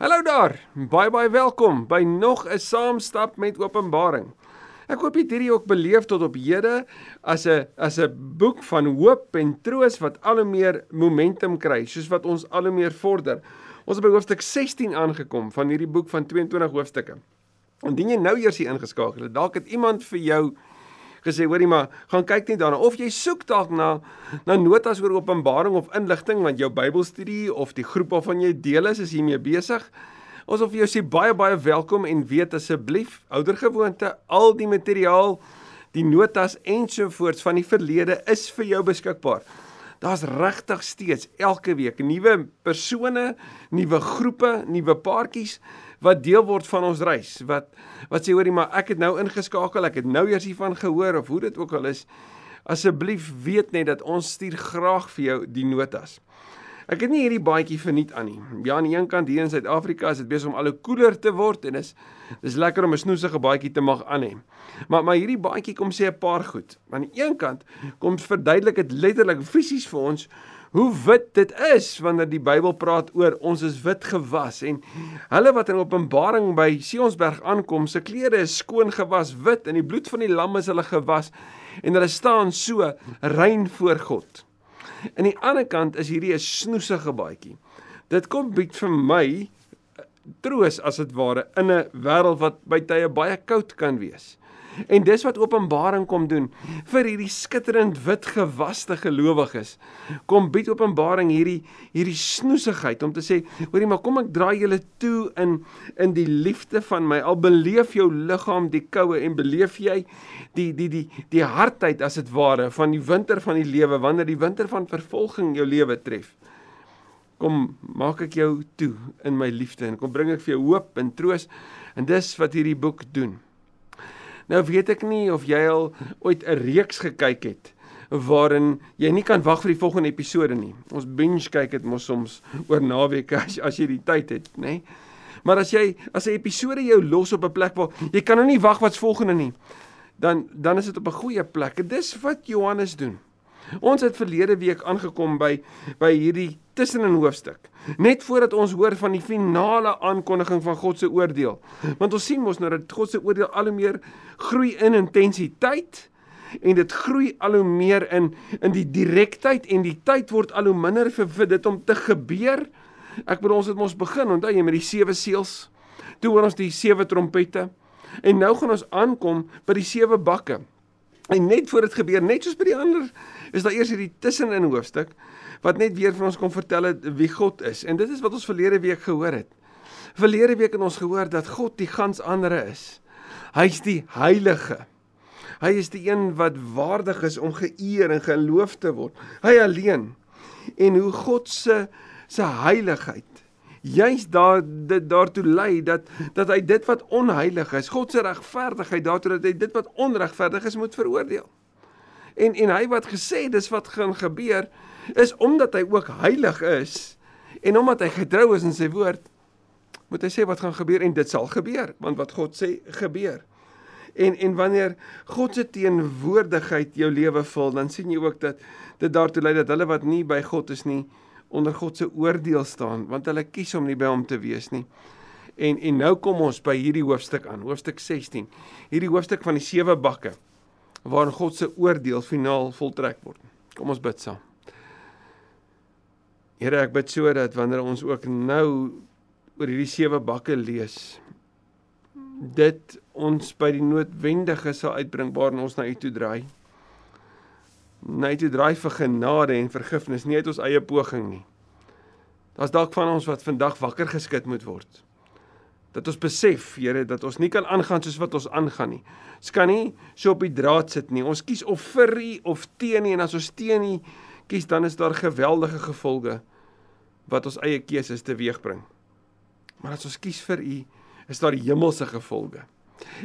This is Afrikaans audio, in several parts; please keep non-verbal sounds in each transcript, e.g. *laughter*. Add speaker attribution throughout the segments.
Speaker 1: Hallo daar. Baie baie welkom by nog 'n saamstap met Openbaring. Ek hoop jy het hierdie ook beleef tot op hede as 'n as 'n boek van hoop en troos wat al hoe meer momentum kry, soos wat ons al hoe meer vorder. Ons het by hoofstuk 16 aangekom van hierdie boek van 22 hoofstukke. Indien jy nou eers hier ingeskakel het, dalk het iemand vir jou gesê hoorie maar gaan kyk net daarna of jy soek dalk na na notas oor Openbaring of inligting want jou Bybelstudie of die groep waarvan jy deel is is hiermee besig. Ons wil vir jou sê baie baie welkom en weet asseblief oudergewoonte al die materiaal die notas ensovoorts van die verlede is vir jou beskikbaar. Daar's regtig steeds elke week nuwe persone, nuwe groepe, nuwe paartjies wat deel word van ons reis. Wat wat sê hoorie maar ek het nou ingeskakel, ek het nou eers hiervan gehoor of hoe dit ook al is. Asseblief weet net dat ons stuur graag vir jou die notas. Ek het nie hierdie baadjie verniet aan nie. Ja, aan die een kant hier in Suid-Afrika is dit besig om al hoe koeler te word en is dis lekker om 'n snoesige baadjie te mag aan hê. Maar maar hierdie baadjie kom sê 'n paar goed. Aan die een kant kom verduidelik dit letterlik fisies vir ons hoe wit dit is wanneer die Bybel praat oor ons is wit gewas en hulle wat in Openbaring by Sionsberg aankom, se klere is skoon gewas wit en die bloed van die lam is hulle gewas en hulle staan so rein voor God. Aan die ander kant is hierdie 'n snoesige baadjie. Dit kom bied vir my eh, troos as dit ware in 'n wêreld wat by tye baie koud kan wees. En dis wat Openbaring kom doen vir hierdie skitterend wit gewaste gelowiges. Kom bied Openbaring hierdie hierdie snoesigheid om te sê, hoorie maar kom ek draai julle toe in in die liefde van my. Al beleef jou liggaam die koue en beleef jy die die die die hardheid as dit ware van die winter van die lewe wanneer die winter van vervolging jou lewe tref. Kom maak ek jou toe in my liefde en kom bring ek vir jou hoop en troos en dis wat hierdie boek doen. Nou weet ek nie of jy al ooit 'n reeks gekyk het waarin jy nie kan wag vir die volgende episode nie. Ons binge kyk dit mos soms oor naweke as as jy die tyd het, nê? Maar as jy as 'n episode jou los op 'n plek waar jy kan nou nie wag wat's volgende nie, dan dan is dit op 'n goeie plek. En dis wat Johannes doen. Ons het verlede week aangekom by by hierdie tussenin hoofstuk. Net voordat ons hoor van die finale aankondiging van God se oordeel. Want ons sien mos nou dat God se oordeel al hoe meer groei in intensiteit en dit groei al hoe meer in in die direktheid en die tyd word al hoe minder vir, vir dit om te gebeur. Ek bedoel ons het mos begin, onthou jy met die sewe seels. Toe hoor ons die sewe trompette. En nou gaan ons aankom by die sewe bakke. En net voor dit gebeur, net soos by die ander, is daar eers hierdie tussenin hoofstuk wat net weer vir ons kom vertel het wie God is. En dit is wat ons verlede week gehoor het. Verlede week het ons gehoor dat God die gans andere is. Hy's die heilige. Hy is die een wat waardig is om geëer en geloof te word. Hy alleen. En hoe God se se heiligheid juis daar dit daartoe lei dat dat hy dit wat onheilig is, God se regverdigheid daartoe dat hy dit wat onregverdig is moet veroordeel. En en hy wat gesê dis wat gaan gebeur is omdat hy ook heilig is en omdat hy getrou is in sy woord moet hy sê wat gaan gebeur en dit sal gebeur want wat God sê gebeur. En en wanneer God se teenwoordigheid jou lewe vul, dan sien jy ook dat dit daartoe lei dat hulle wat nie by God is nie, onder God se oordeel staan want hulle kies om nie by hom te wees nie. En en nou kom ons by hierdie hoofstuk aan, hoofstuk 16. Hierdie hoofstuk van die sewe bakke waarin God se oordeel finaal voltrek word. Kom ons bid saam. Here, ek bid sodat wanneer ons ook nou oor hierdie sewe bakke lees, dit ons by die noodwendige sal uitbring waar ons na U toe draai na toe draai vir genade en vergifnis nie uit ons eie poging nie. Daar's dalk van ons wat vandag wakker geskit moet word. Dat ons besef, Here, dat ons nie kan aangaan soos wat ons aangaan nie. Ons kan nie so op die draad sit nie. Ons kies of vir U of teen U en as ons teen U kies, dan is daar geweldige gevolge wat ons eie keuses teweegbring. Maar as ons kies vir U, is daar hemelse gevolge.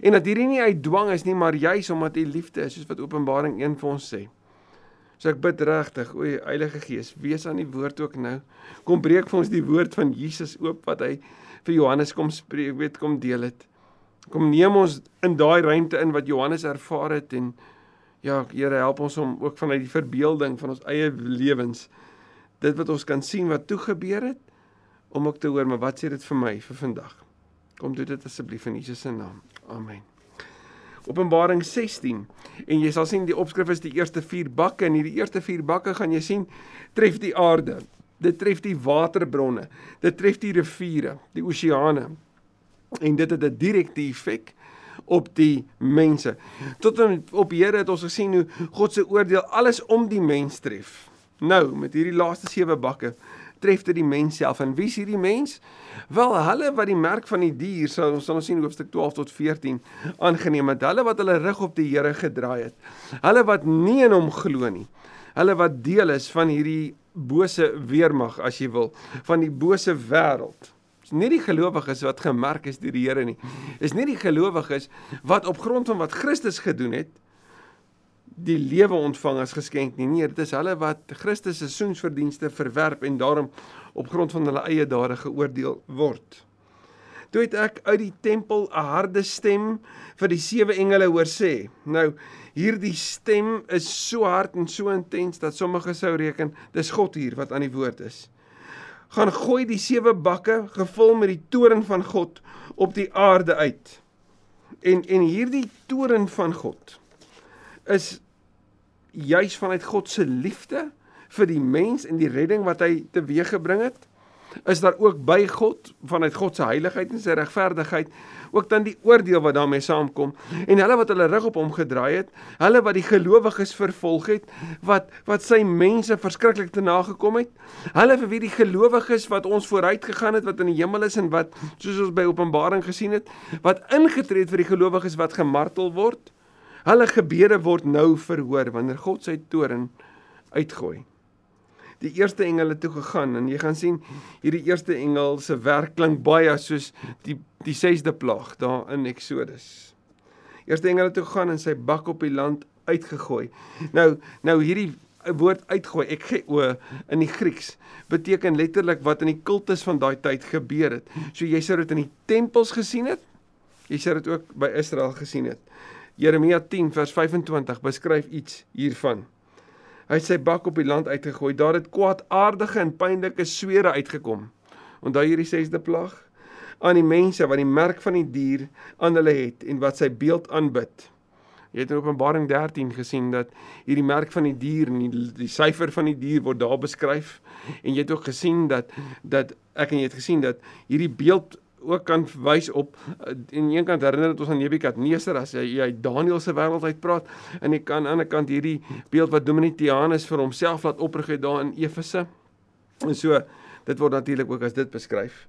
Speaker 1: En dat hierdie nie uit dwang is nie, maar juis omdat U liefde is, soos wat Openbaring 1 vir ons sê. So ek bid regtig, o Heilige Gees, wees aan die woord ook nou. Kom breek vir ons die woord van Jesus oop wat hy vir Johannes kom spreek, weet kom deel het. Kom neem ons in daai ruimte in wat Johannes ervaar het en ja, Here help ons om ook vanuit die verbeelding van ons eie lewens dit wat ons kan sien wat toe gebeur het om ook te hoor maar wat sê dit vir my vir vandag. Kom doen dit asseblief in Jesus se naam. Amen. Openbaring 16 en jy sal sien die opskrif is die eerste 4 bakke en hierdie eerste 4 bakke gaan jy sien tref die aarde. Dit tref die waterbronne. Dit tref die riviere, die oseane. En dit het 'n direkte effek op die mense. Tot en op Here het ons gesien hoe God se oordeel alles om die mens tref. Nou met hierdie laaste 7 bakke tref dit die mens self. En wie is hierdie mens? Wel, hulle wat die merk van die dier, sal ons sal sien hoofstuk 12 tot 14 aangeneem het. Hulle wat hulle rug op die Here gedraai het. Hulle wat nie in hom glo nie. Hulle wat deel is van hierdie bose weermag as jy wil, van die bose wêreld. Dis nie die gelowiges wat gemerk is deur die Here nie. Is nie die gelowiges wat op grond van wat Christus gedoen het, die lewe ontvang as geskenk nie. Nee, dit is hulle wat Christus se seisoensverdienste verwerp en daarom op grond van hulle eie dade geoordeel word. Toe het ek uit die tempel 'n harde stem vir die sewe engele hoor sê. Nou, hierdie stem is so hard en so intens dat sommige sou reken dis God hier wat aan die woord is. Gaan gooi die sewe bakke gevul met die toren van God op die aarde uit. En en hierdie toren van God is juis vanuit God se liefde vir die mens en die redding wat hy teweeggebring het? Is daar ook by God vanuit God se heiligheid en sy regverdigheid ook dan die oordeel wat daarmee saamkom en hulle wat hulle rug op hom gedraai het, hulle wat die gelowiges vervolg het, wat wat sy mense verskriklik te nagekom het, hulle vir wie die gelowiges wat ons vooruit gegaan het wat in die hemel is en wat soos ons by Openbaring gesien het, wat ingetree het vir die gelowiges wat gemartel word, Hulle gebede word nou verhoor wanneer God sy toren uitgooi. Die eerste engele toe gegaan en jy gaan sien hierdie eerste engel se werk klink baie soos die die 6de plaag daar in Eksodus. Eerste engele toe gaan en sy bak op die land uitgegooi. Nou nou hierdie woord uitgooi ek gee o in die Grieks beteken letterlik wat in die kultus van daai tyd gebeur het. So jy sou dit in die tempels gesien het. Jy sou dit ook by Israel gesien het. Jeremia 10 vers 25 beskryf iets hiervan. Hy het sy bak op die land uitgegooi. Daar het kwaadaardige en pynlike swere uitgekom. Onthou hierdie 6de plaag aan die mense wat die merk van die dier aan hulle het en wat sy beeld aanbid. Jy het in Openbaring 13 gesien dat hierdie merk van die dier en die, die syfer van die dier word daar beskryf en jy het ook gesien dat dat ek en jy het gesien dat hierdie beeld ook kan wys op uh, en een kant herinner dit ons aan Nebukadneser as hy hy Daniël se wêreld uitpraat en ek kan aan die ander kant hierdie beeld wat Domitianus vir homself laat oprig het daar in Efese. En so dit word natuurlik ook as dit beskryf.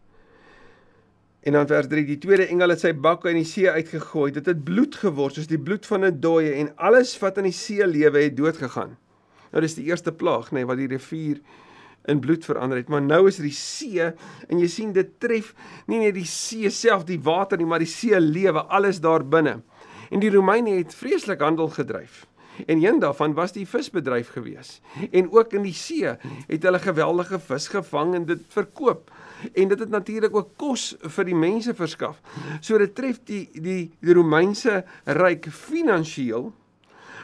Speaker 1: En dan vers 3 die tweede engel het sy bak in die see uitgegooi. Dit het bloed geword soos die bloed van 'n dooie en alles wat in die see lewe het dood gegaan. Nou dis die eerste plaag nê nee, wat die rivier in bloed verander het. Maar nou is die see en jy sien dit tref nie net die see self, die water nie, maar die see lewe, alles daar binne. En die Romeine het vreeslik handel gedryf. En een daarvan was die visbedryf gewees. En ook in die see het hulle geweldige vis gevang en dit verkoop. En dit het natuurlik ook kos vir die mense verskaf. So dit tref die die die Romeinse ryk finansiëel,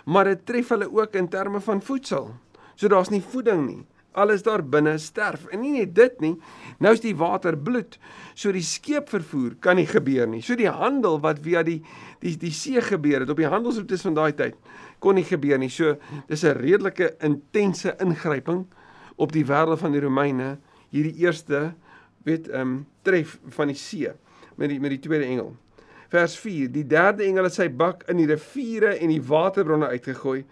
Speaker 1: maar dit tref hulle ook in terme van voedsel. So daar's nie voeding nie alles daar binne sterf. En nie net dit nie, nou is die water bloed. So die skeepvervoer kan nie gebeur nie. So die handel wat via die die die see gebeur het op die handelsroetes van daai tyd kon nie gebeur nie. So dis 'n redelike intense ingryping op die wêreld van die Romeine hierdie eerste weet ehm um, tref van die see met die met die tweede engel. Vers 4: Die derde engel het sy bak in die riviere en die waterbronne uitgegooi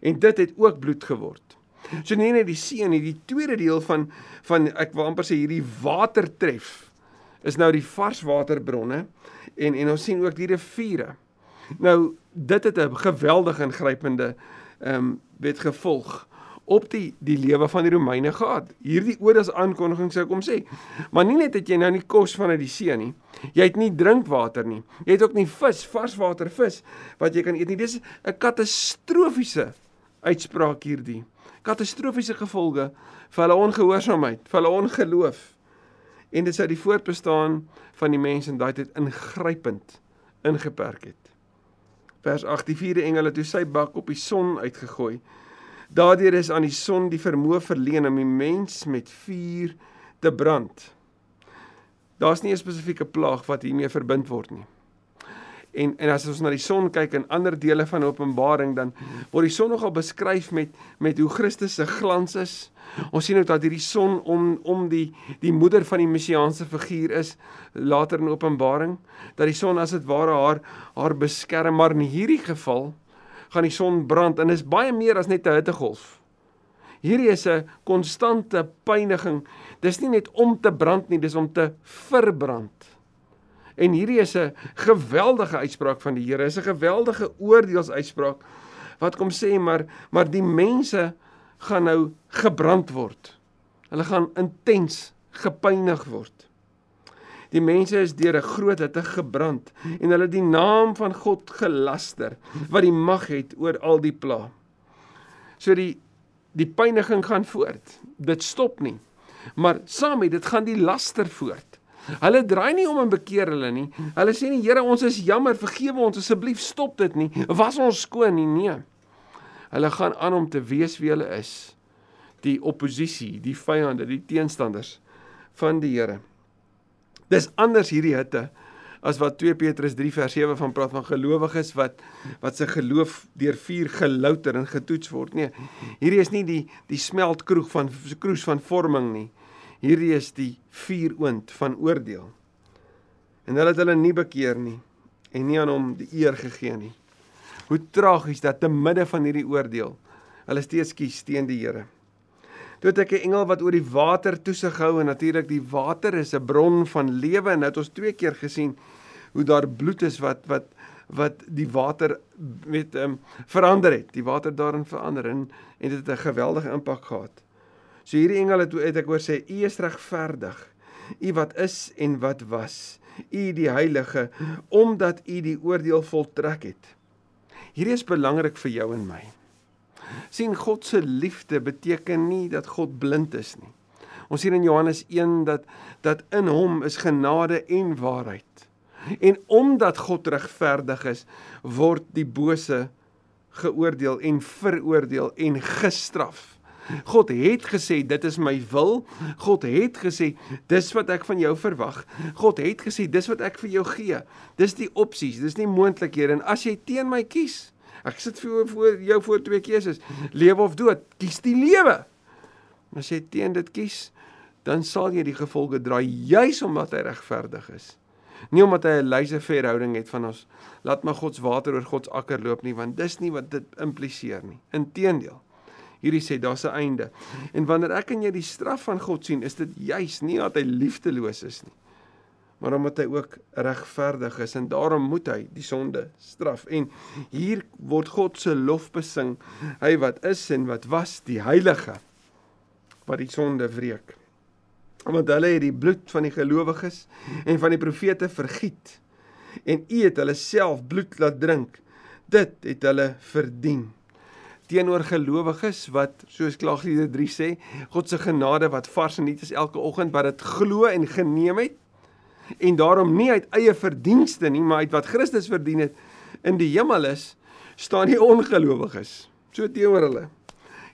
Speaker 1: en dit het ook bloed geword. So nie net die see nie, die tweede deel van van ek wil amper sê hierdie watertref is nou die varswaterbronne en en ons sien ook die riviere. Nou dit het 'n geweldige ingrypende ehm um, wet gevolg op die die lewe van die Romeine gehad. Hierdie odes aankondiging sou kom sê. Maar nie net het jy nou nie kos vanuit die see nie. Jy het nie drinkwater nie. Jy het ook nie vis, varswater vis wat jy kan eet nie. Dis 'n katastrofiese uitspraak hierdie katastrofiese gevolge vir hulle ongehoorsaamheid, vir hulle ongeloof. En dit sou die voortbestaan van die mense in daai tyd ingrypend ingeperk het. Vers 8: Die vierde engel het toe sy bak op die son uitgegooi. Daardeur is aan die son die vermoë verleen om die mens met vuur te brand. daar's nie 'n spesifieke plaag wat hiermee verbind word nie. En en as ons na die son kyk in ander dele van Openbaring dan word die son nogal beskryf met met hoe Christus se glans is. Ons sien ook dat hierdie son om om die die moeder van die messiaanse figuur is later in Openbaring dat die son as dit ware haar haar beskerm maar in hierdie geval gaan die son brand en is baie meer as net 'n hittegolf. Hierdie is 'n konstante pyniging. Dis nie net om te brand nie, dis om te verbrand. En hierdie is 'n geweldige uitspraak van die Here. Is 'n geweldige oordeelsuitspraak wat kom sê maar maar die mense gaan nou gebrand word. Hulle gaan intens gepynig word. Die mense is deur 'n groot hitte gebrand en hulle die naam van God gelaster wat die mag het oor al die pla. So die die pyniging gaan voort. Dit stop nie. Maar saam met dit gaan die laster voort. Hulle draai nie om en bekeer hulle nie. Hulle sê nie Here, ons is jammer, vergewe ons asseblief, stop dit nie. Was ons skoon nie? Nee. Hulle gaan aan om te wees wie hulle is. Die oppositie, die vyande, die teenstanders van die Here. Dis anders hierdie hitte as wat 2 Petrus 3 vers 7 van praat van gelowiges wat wat se geloof deur vuur gelouter en getoets word. Nee, hierdie is nie die die smeltkroeg van kroes van vorming nie. Hierdie is die vuuroond van oordeel. En hulle het hulle nie bekeer nie en nie aan hom die eer gegee nie. Hoe tragies dat te midde van hierdie oordeel hulle steeds kies teen die Here. Toe het ek 'n engel wat oor die water toesig hou en natuurlik die water is 'n bron van lewe en nou het ons twee keer gesien hoe daar bloed is wat wat wat die water met ehm um, verander het. Die water daarin verander en en dit het 'n geweldige impak gehad. So hierdie engele toe het ek hoor sê u is regverdig. U wat is en wat was. U die heilige omdat u die oordeel voltrek het. Hierdie is belangrik vir jou en my. sien God se liefde beteken nie dat God blind is nie. Ons sien in Johannes 1 dat dat in hom is genade en waarheid. En omdat God regverdig is, word die bose geoordeel en veroordeel en gestraf. God het gesê dit is my wil. God het gesê dis wat ek van jou verwag. God het gesê dis wat ek vir jou gee. Dis die opsies, dis nie moontlikhede en as jy teen my kies, ek sit vir jou voor jou voor twee keuses, lewe of dood. Kies die lewe. As jy teen dit kies, dan sal jy die gevolge dra juis omdat hy regverdig is. Nie omdat hy 'n laissez-faire houding het van ons laat maar God se water oor God se akker loop nie, want dis nie wat dit impliseer nie. Inteendeel hierdie sê daar's 'n einde. En wanneer ek en jy die straf van God sien, is dit juis nie dat hy liefdeloos is nie, maar omdat hy ook regverdig is en daarom moet hy die sonde straf. En hier word God se lof besing, hy wat is en wat was, die heilige wat die sonde wreek. Want hulle het die bloed van die gelowiges en van die profete vergiet en u het hulle self bloed laat drink. Dit het hulle verdien teenoor gelowiges wat soos Klaagliedere 3 sê, God se genade wat vars en nuut is elke oggend wat dit glo en geneem het en daarom nie uit eie verdienste nie, maar uit wat Christus verdien het in die hemel is, staan die ongelowiges so teenoor hulle.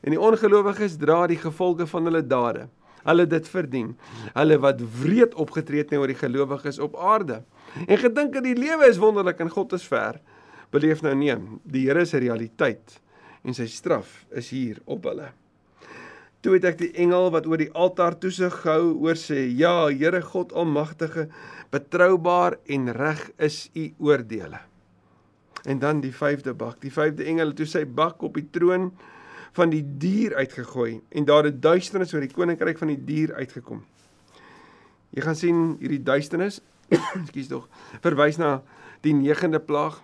Speaker 1: En die ongelowiges dra die gevolge van hulle dade. Hulle dit verdien. Hulle wat wreed opgetree het teenoor die gelowiges op aarde. En gedink dat die lewe is wonderlik en God is ver. Beleef nou nee, die Here se realiteit en sy straf is hier op hulle. Toe het ek die engel wat oor die altaar toesig hou hoor sê: "Ja, Here God Almagtige, betroubaar en reg is u oordeele." En dan die 5de bak. Die 5de engel het toe sy bak op die troon van die dier uitgegooi en daar het duisternis oor die koninkryk van die dier uitgekom. Jy gaan sien hierdie duisternis, *coughs* ekskuus tog, verwys na die 9de plaag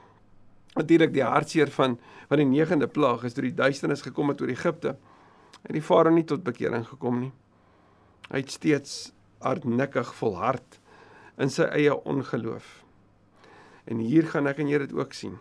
Speaker 1: Natuurlik die hartseer van van die 9de plaag is deur die duisternis gekom het oor Egipte. En die farao nie tot bekering gekom nie. Hy het steeds hardnekkig volhard in sy eie ongeloof. En hier gaan ek en jy dit ook sien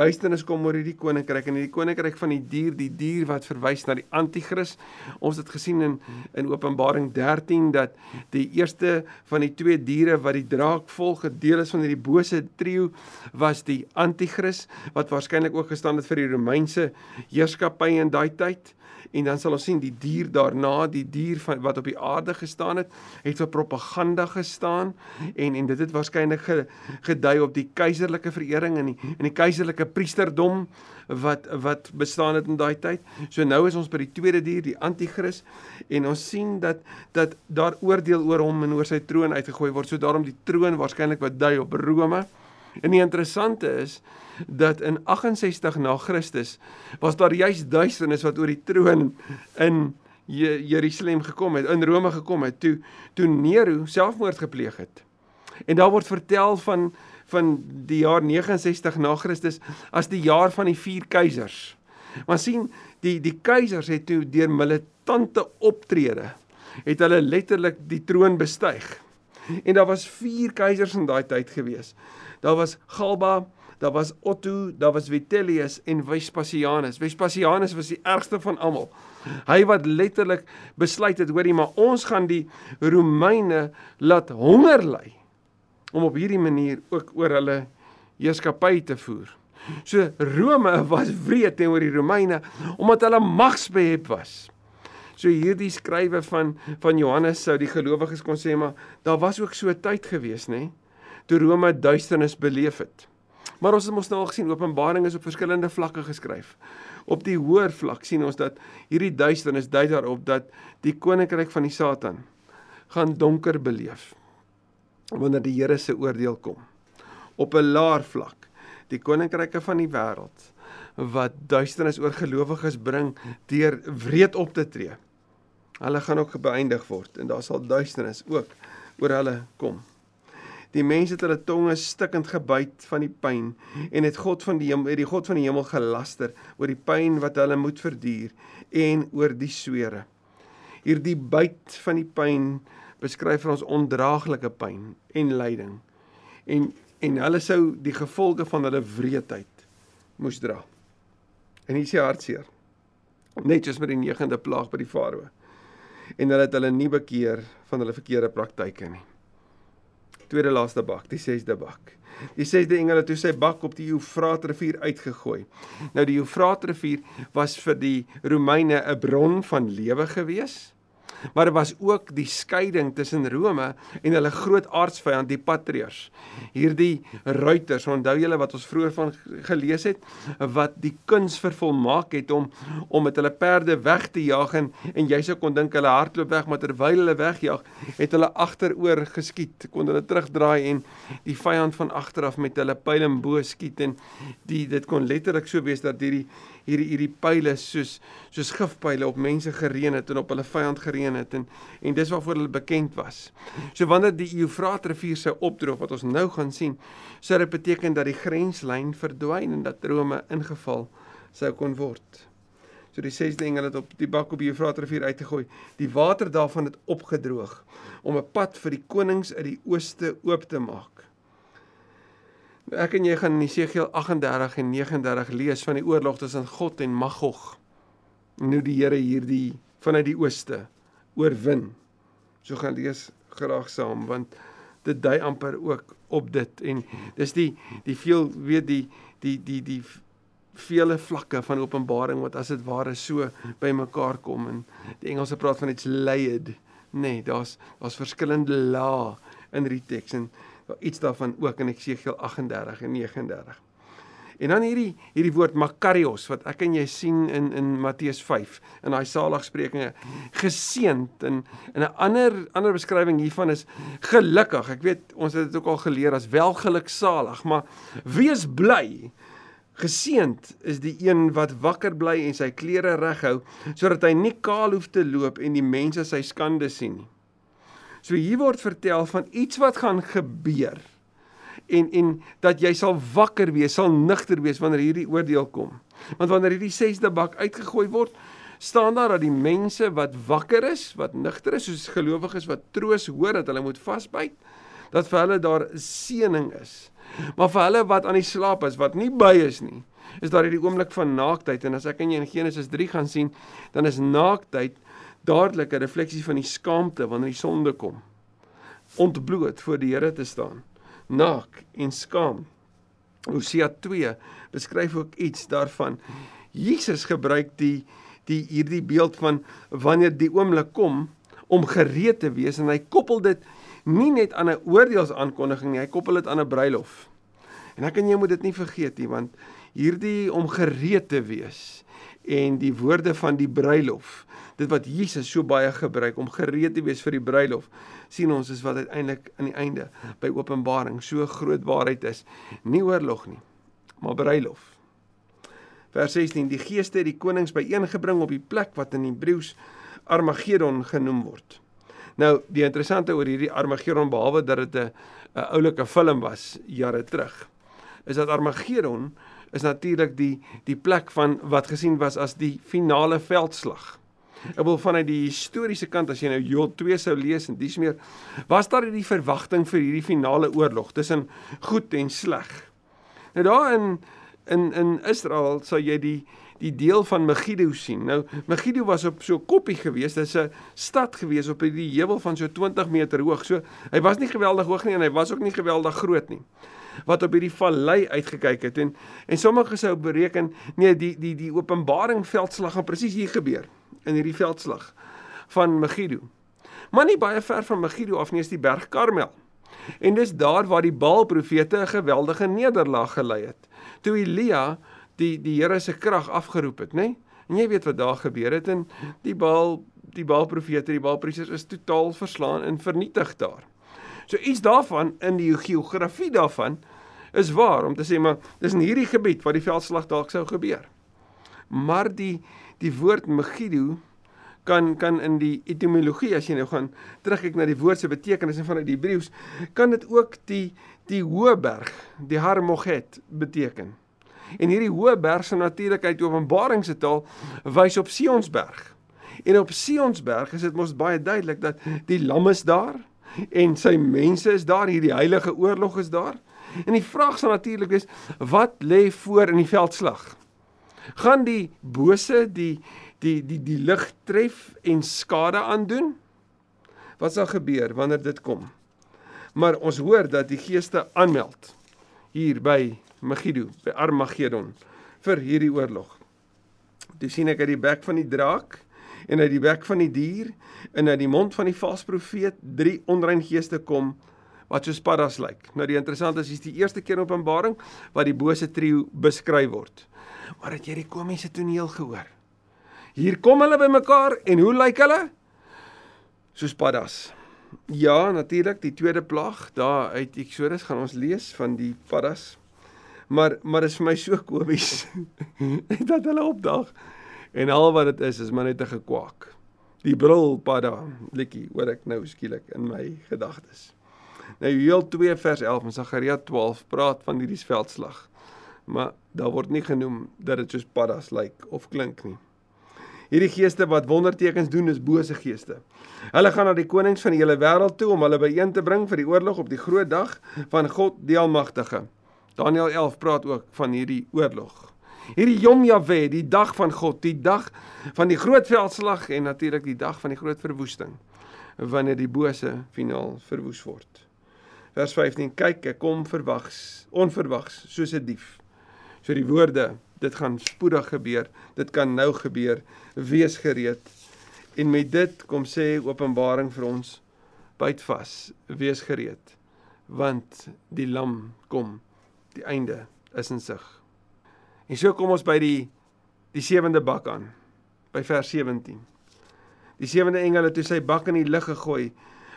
Speaker 1: duisternis kom oor hierdie koninkryk en hierdie koninkryk van die dier, die dier wat verwys na die anti-kris. Ons het gesien in in Openbaring 13 dat die eerste van die twee diere wat die draak volg, gedeel is van hierdie bose trio was die anti-kris wat waarskynlik ook gestaan het vir die Romeinse heerskappy in daai tyd en dan sal ons sien die dier daarna, die dier van wat op die aarde gestaan het, het vir propaganda gestaan en en dit het waarskynlik ge, gedui op die keiserlike verering en die in die keiserlike priesterdom wat wat bestaan het in daai tyd. So nou is ons by die tweede dier, die anti-kris en ons sien dat dat daar oordeel oor hom en oor sy troon uitgegooi word. So daarom die troon waarskynlik wat dui op Rome. En die interessante is dat in 68 na Christus was daar juis duisternis wat oor die troon in Jerusalem gekom het, in Rome gekom het toe toe Nero selfmoord gepleeg het. En daar word vertel van van die jaar 69 na Christus as die jaar van die vier keisers. Maar sien, die die keisers het toe deur militante optrede het hulle letterlik die troon bestyg. En daar was vier keisers in daai tyd gewees. Daar was Galba, daar was Otto, daar was Vitellius en Vespasianus. Vespasianus was die ergste van almal. Hy wat letterlik besluit het, hoorie, maar ons gaan die Romeine laat honger ly om op hierdie manier ook oor hulle heerskappy te voer. So Rome was wreed teenoor die Romeine omdat hulle magsbehep was. So hierdie skrywe van van Johannes sou die gelowiges kon sê maar daar was ook so 'n tyd gewees, nê? Nee? toe Rome duisternis beleef het. Maar ons het mos nou al gesien Openbaring is op verskillende vlakke geskryf. Op die hoër vlak sien ons dat hierdie duisternis dui daarop dat die koninkryk van die Satan gaan donker beleef wanneer die Here se oordeel kom. Op 'n laer vlak, die koninkryke van die wêreld wat duisternis oor gelowiges bring deur wreed op te tree. Hulle gaan ook beëindig word en daar sal duisternis ook oor hulle kom. Die mense het hulle tonge stikkend gebyt van die pyn en het God van die hemel, die God van die hemel gelaster oor die pyn wat hulle moet verduur en oor die swere. Hierdie byt van die pyn beskryf vir ons ondraaglike pyn en lyding. En en hulle sou die gevolge van hulle wreedheid moes dra. En hier is die hartseer. Net soos met die 9de plaag by die farao. En hulle het hulle nie bekeer van hulle verkeerde praktyke nie tweede laaste bak, die sesde bak. Die sesde engele toe sy bak op die Eufraat rivier uitgegooi. Nou die Eufraat rivier was vir die Romeine 'n bron van lewe gewees maar dit was ook die skeiding tussen Rome en hulle groot aardsvyand die patriërs. Hierdie ruiters, onthou julle wat ons vroeër van gelees het, wat die kuns vervolmaak het om om met hulle perde weg te jaag en, en jy sou kon dink hulle hardloop weg, maar terwyl hulle wegjaag, het hulle agteroor geskiet, kon hulle terugdraai en die vyand van agter af met hulle pyl en bo skiet en die dit kon letterlik so wees dat hierdie hierdie hierdie pile soos soos gifpyle op mense gereën het en op hulle vyand gereën het en en dis waarvoor hulle bekend was. So wanneer die Eufraat rivier se opdroog wat ons nou gaan sien, sou dit beteken dat die grenslyn verdwyn en dat Rome ingeval sou kon word. So die sesde engel het op die bak op die Eufraat rivier uitgegooi. Die water daarvan het opgedroog om 'n pad vir die konings uit die ooste oop te maak. Ek en jy gaan in Jesegiel 38 en 39 lees van die oorlog tussen God en Magog. Hoe die Here hierdie vanuit die ooste oorwin. So gaan lees graag saam want dit dui amper ook op dit en dis die die veel weet die die die die vele vlakke van openbaring wat as dit ware so bymekaar kom en die Engelse praat van iets layered nê nee, daar's daar's verskillende lae in die teks en iets daarvan ook in Esegiel 38 en 39. En dan hierdie hierdie woord makarios wat ek en jy sien in in Matteus 5 in daai saligsprekinge geseend en in 'n ander ander beskrywing hiervan is gelukkig. Ek weet ons het dit ook al geleer as welgeluksalig, maar wees bly. Geseend is die een wat wakker bly en sy klere reghou sodat hy nie kaal hoef te loop en die mense sy skande sien nie. So hier word vertel van iets wat gaan gebeur. En en dat jy sal wakker wees, sal nigter wees wanneer hierdie oordeel kom. Want wanneer hierdie sesde bak uitgegooi word, staan daar dat die mense wat wakker is, wat nigter is, soos gelowiges wat troos hoor dat hulle moet vasbyt, dat vir hulle daar seëning is. Maar vir hulle wat aan die slaap is, wat nie by is nie, is daar hierdie oomblik van naaktheid en as ek in Genesis 3 gaan sien, dan is naaktheid dadelik 'n refleksie van die skaamte wanneer die sonde kom. Ontbloot voor die Here te staan, naak en skaam. Hosea 2 beskryf ook iets daarvan. Jesus gebruik die die hierdie beeld van wanneer die oomblik kom om gereed te wees en hy koppel dit nie net aan 'n oordeelsaankondiging nie, hy koppel dit aan 'n bruilof. En ek en jy moet dit nie vergeet nie want hierdie om gereed te wees en die woorde van die bruilof dit wat Jesus so baie gebruik om gereed te wees vir die bruilof sien ons is wat uiteindelik aan die einde by Openbaring so groot waarheid is. Nie oorlog nie maar bruilof. Vers 16 die geeste het die konings byeengebring op die plek wat in Hebreëus Armageddon genoem word. Nou die interessante oor hierdie Armageddon behalwe dat dit 'n 'n oulike film was jare terug is dat Armageddon is natuurlik die die plek van wat gesien was as die finale veldslag. Ek wil vanuit die historiese kant as jy nou Joel 2 sou lees en dis meer was daar hierdie verwagting vir hierdie finale oorlog tussen goed en sleg. Nou daar in in in Israel sal jy die die deel van Megiddo sien. Nou Megiddo was op so 'n koppie gewees. Dit is 'n stad gewees op hierdie heuwel van so 20 meter hoog. So hy was nie geweldig hoog nie en hy was ook nie geweldig groot nie wat op hierdie vallei uitgekyk het en en sommige sou bereken nee die die die openbaring veldslag gaan presies hier gebeur in hierdie veldslag van Megiddo. Maar nie baie ver van Megiddo af nie is die berg Karmel. En dis daar waar die Baal profete 'n geweldige nederlaag gelei het. Toe Elia die die Here se krag afgeroep het, nê? En jy weet wat daar gebeur het en die Baal die Baal profete, die Baal priesters is totaal verslaan en vernietig daar. So iets daarvan in die geografie daarvan is waar om te sê maar dis in hierdie gebied waar die veldslag dalk sou gebeur. Maar die die woord Megiddo kan kan in die etimologie as jy nou gaan terugkyk na die woord se betekenis en vanuit die Hebreëus kan dit ook die die hoë berg, die Harmoget beteken. En hierdie hoë berg se natuurlikheid Openbaring se taal wys op Sionsberg. En op Sionsberg is dit mos baie duidelik dat die lam is daar en sy mense is daar, hierdie heilige oorlog is daar. En die vraag sal natuurlik wees, wat lê voor in die veldslag? Gaan die bose die die die die lig tref en skade aandoen? Wat sal gebeur wanneer dit kom? Maar ons hoor dat die geeste aanmeld hier by Megiddo, by Armageddon vir hierdie oorlog. Dis sien ek uit die bek van die draak en uit die bek van die dier en uit die mond van die valse profeet drie onrein geeste kom wat soos paddas lyk. Nou die interessant is hier's die eerste keer in Openbaring wat die bose trio beskryf word. Maar het jy die komiese toneel gehoor? Hier kom hulle bymekaar en hoe lyk hulle? Soos paddas. Ja, natuurlik, die tweede plaag daar uit Eksodus gaan ons lees van die paddas. Maar maar dit is vir my so komies *laughs* dat hulle opdaag. En al wat dit is is maar net 'n gekwaak. Die brul padda likkie hoor ek nou skielik in my gedagtes. Nou Joel 2 vers 11 en Sagaria 12 praat van hierdie veldslag. Maar daar word nie genoem dat dit soos paddas lyk of klink nie. Hierdie geeste wat wondertekens doen is bose geeste. Hulle gaan na die konings van die hele wêreld toe om hulle byeen te bring vir die oorlog op die groot dag van God die Almagtige. Daniël 11 praat ook van hierdie oorlog. Hierdie Yom Yahweh, die dag van God, die dag van die groot veldslag en natuurlik die dag van die groot verwoesting wanneer die bose finaal verwoes word. Vers 15: Kyk, ek kom verwags, onverwags, soos 'n dief. So die woorde, dit gaan spoedig gebeur. Dit kan nou gebeur. Wees gereed. En met dit kom sê Openbaring vir ons: byt vas, wees gereed, want die lam kom. Die einde is in sig. En so kom ons by die die sewende bak aan by vers 17. Die sewende engel het toe sy bak in die lug gegooi.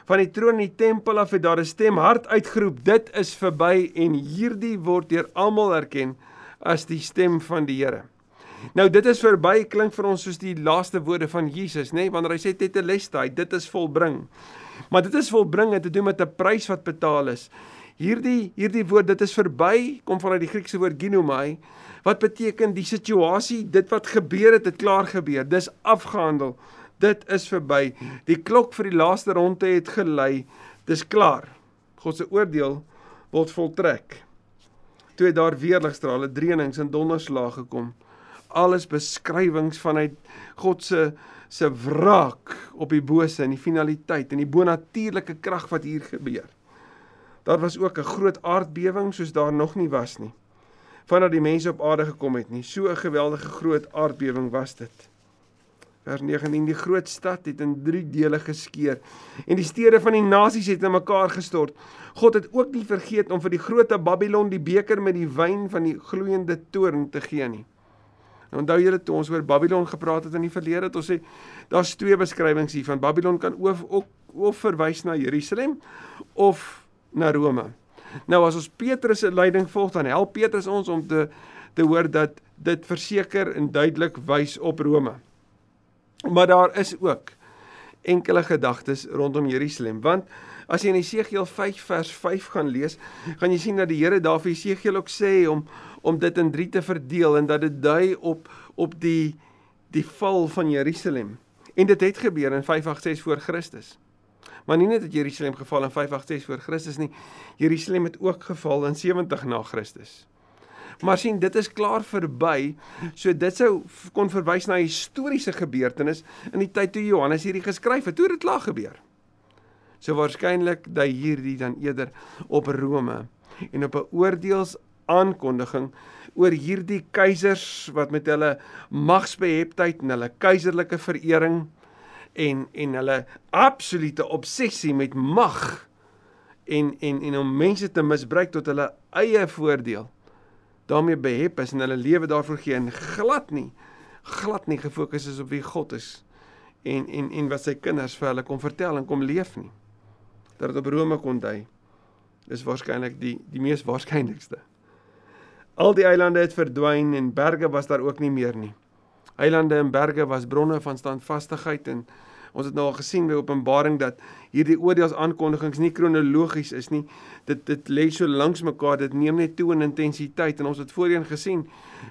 Speaker 1: Van die troon in die tempel af het daar 'n stem hard uitgeroep: "Dit is verby en hierdie word deur almal erken as die stem van die Here." Nou dit is verby klink vir ons soos die laaste woorde van Jesus, nê, nee? wanneer hy sê tetelestai, dit is volbring. Maar dit is volbring het te doen met 'n prys wat betaal is. Hierdie hierdie woord dit is verby kom vanuit die Griekse woord ginomai wat beteken die situasie, dit wat gebeur het, het klaar gebeur. Dis afgehandel. Dit is verby. Die klok vir die laaste ronde het gelei. Dis klaar. God se oordeel word voltrek. Toe het daar weer ligstrale, dreenings en donderslae gekom. Alles beskrywings vanuit God se se wraak op die bose en die finaliteit en die bonatuurlike krag wat hier gebeur. Daar was ook 'n groot aardbewing soos daar nog nie was nie vandat die mense op aarde gekom het nie. So 'n geweldige groot aardbewing was dit. Vers 19: Die groot stad het in 3 dele geskeur en die stede van die nasies het in mekaar gestort. God het ook nie vergeet om vir die groot Babylon die beker met die wyn van die gloeiende toorn te gee nie. Nou onthou julle toe ons oor Babylon gepraat het in die verlede, het ons sê daar's twee beskrywings hier van Babylon kan ook ook of verwys na Jerusalem of na Rome. Nou as ons Petrus se leiding volg, dan help Petrus ons om te te hoor dat dit verseker en duidelik wys op Rome. Maar daar is ook enkele gedagtes rondom Jerusalem, want as jy in Esegiel 5 vers 5 gaan lees, gaan jy sien dat die Here daar vir Esegiel ook sê om om dit in 3 te verdeel en dat dit dui op op die die val van Jerusalem. En dit het gebeur in 586 voor Christus. Maar nie net het Jerusalem geval in 586 voor Christus nie, Jerusalem het ook geval in 70 na Christus. Maar sien, dit is klaar verby. So dit sou kon verwys na 'n historiese gebeurtenis in die tyd toe Johannes hierdie geskryf het. Toe dit klaar gebeur. So waarskynlik dat hierdie dan eerder op Rome en op 'n oordeels aankondiging oor hierdie keisers wat met hulle magsbeheptheid en hulle keiserlike verering en en hulle absolute obsessie met mag en en en om mense te misbruik tot hulle eie voordeel daarmee behep is en hulle lewe daarvoor gee en glad nie glad nie gefokus is op wie God is en en en wat sy kinders vir hulle kom vertel en kom leef nie. Dat dit op Rome kon dui is waarskynlik die die mees waarskynlikste al die eilande het verdwyn en berge was daar ook nie meer nie. Eilande en berge was bronne van standvastigheid en Ons het nou al gesien by Openbaring dat hierdie oordeelsaankondigings nie kronologies is nie. Dit dit lê so langs mekaar, dit neem net toe in intensiteit en ons het voorheen gesien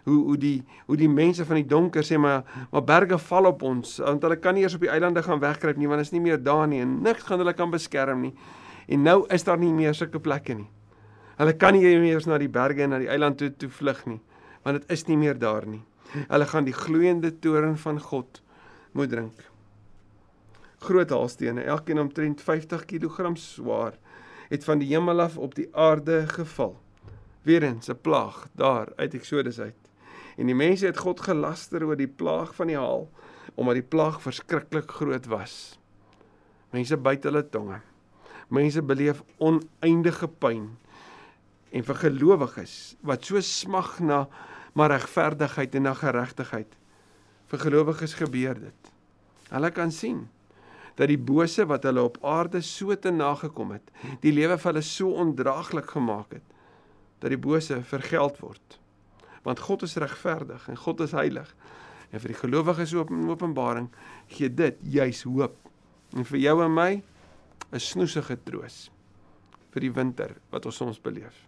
Speaker 1: hoe hoe die hoe die mense van die donker sê maar maar berge val op ons want hulle kan nie eers op die eilande gaan wegkruip nie want is nie meer daar nie en niks gaan hulle kan beskerm nie. En nou is daar nie meer sulke plekke nie. Hulle kan nie meer na die berge en na die eiland toe toe vlug nie want dit is nie meer daar nie. Hulle gaan die gloeiende toren van God moet drink groot haalstene, elkeen omtrent 50 kg swaar, het van die hemel af op die aarde geval. Weerens 'n plaag daar uit Eksodus uit. En die mense het God gelaster oor die plaag van die haal, omdat die plaag verskriklik groot was. Mense byt hulle tonge. Mense beleef oneindige pyn. En vir gelowiges wat so smag na maar regverdigheid en na geregtigheid, vir gelowiges gebeur dit. Hulle kan sien dat die bose wat hulle op aarde so te nagekom het, die lewe vir hulle so ondraaglik gemaak het, dat die bose vergeld word. Want God is regverdig en God is heilig. En vir die gelowiges op in Openbaring gee dit juis hoop. En vir jou en my 'n snoesige troos vir die winter wat ons soms beleef.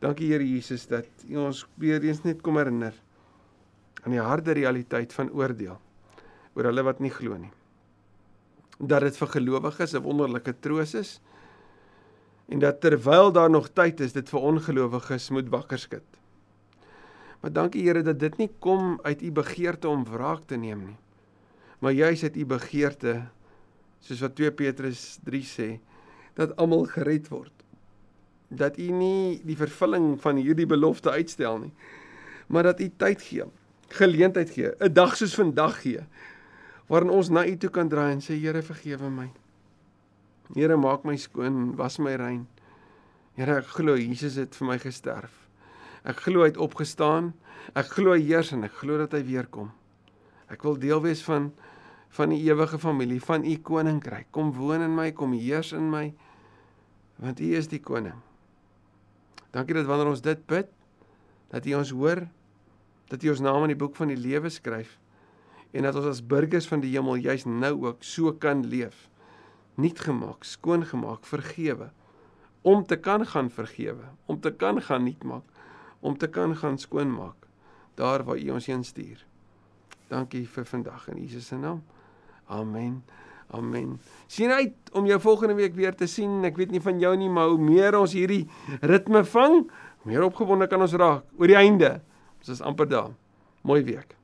Speaker 1: Dankie Here Jesus dat U ons weer eens net kom herinner aan die harde realiteit van oordeel oor hulle wat nie glo nie dat dit vir gelowiges 'n wonderlike troos is en dat terwyl daar nog tyd is dit vir ongelowiges moet wakker skud. Maar dankie Here dat dit nie kom uit u begeerte om wraak te neem nie. Maar juis uit u begeerte soos wat 2 Petrus 3 sê dat almal gered word. Dat u nie die vervulling van hierdie belofte uitstel nie, maar dat u tyd gee, geleentheid gee, 'n dag soos vandag gee waarin ons na U toe kan draai en sê Here vergewe my. Here maak my skoon, was my rein. Here ek glo Jesus het vir my gesterf. Ek glo hy het opgestaan. Ek glo hy heers en ek glo dat hy weer kom. Ek wil deel wees van van die ewige familie, van u koninkryk. Kom woon in my, kom heers in my want u is die koning. Dankie dat wanneer ons dit bid, dat u ons hoor, dat u ons naam in die boek van die lewe skryf en dat ons as burgers van die hemel juis nou ook so kan leef. Nuut gemaak, skoon gemaak, vergewe. Om te kan gaan vergewe, om te kan gaan nuut maak, om te kan gaan skoon maak daar waar U ons heen stuur. Dankie vir vandag in Jesus se naam. Amen. Amen. Sien uit om jou volgende week weer te sien. Ek weet nie van jou nie, maar hoe meer ons hierdie ritme vang, meer opgewonde kan ons raak oor die einde. Ons is amper daar. Mooi week.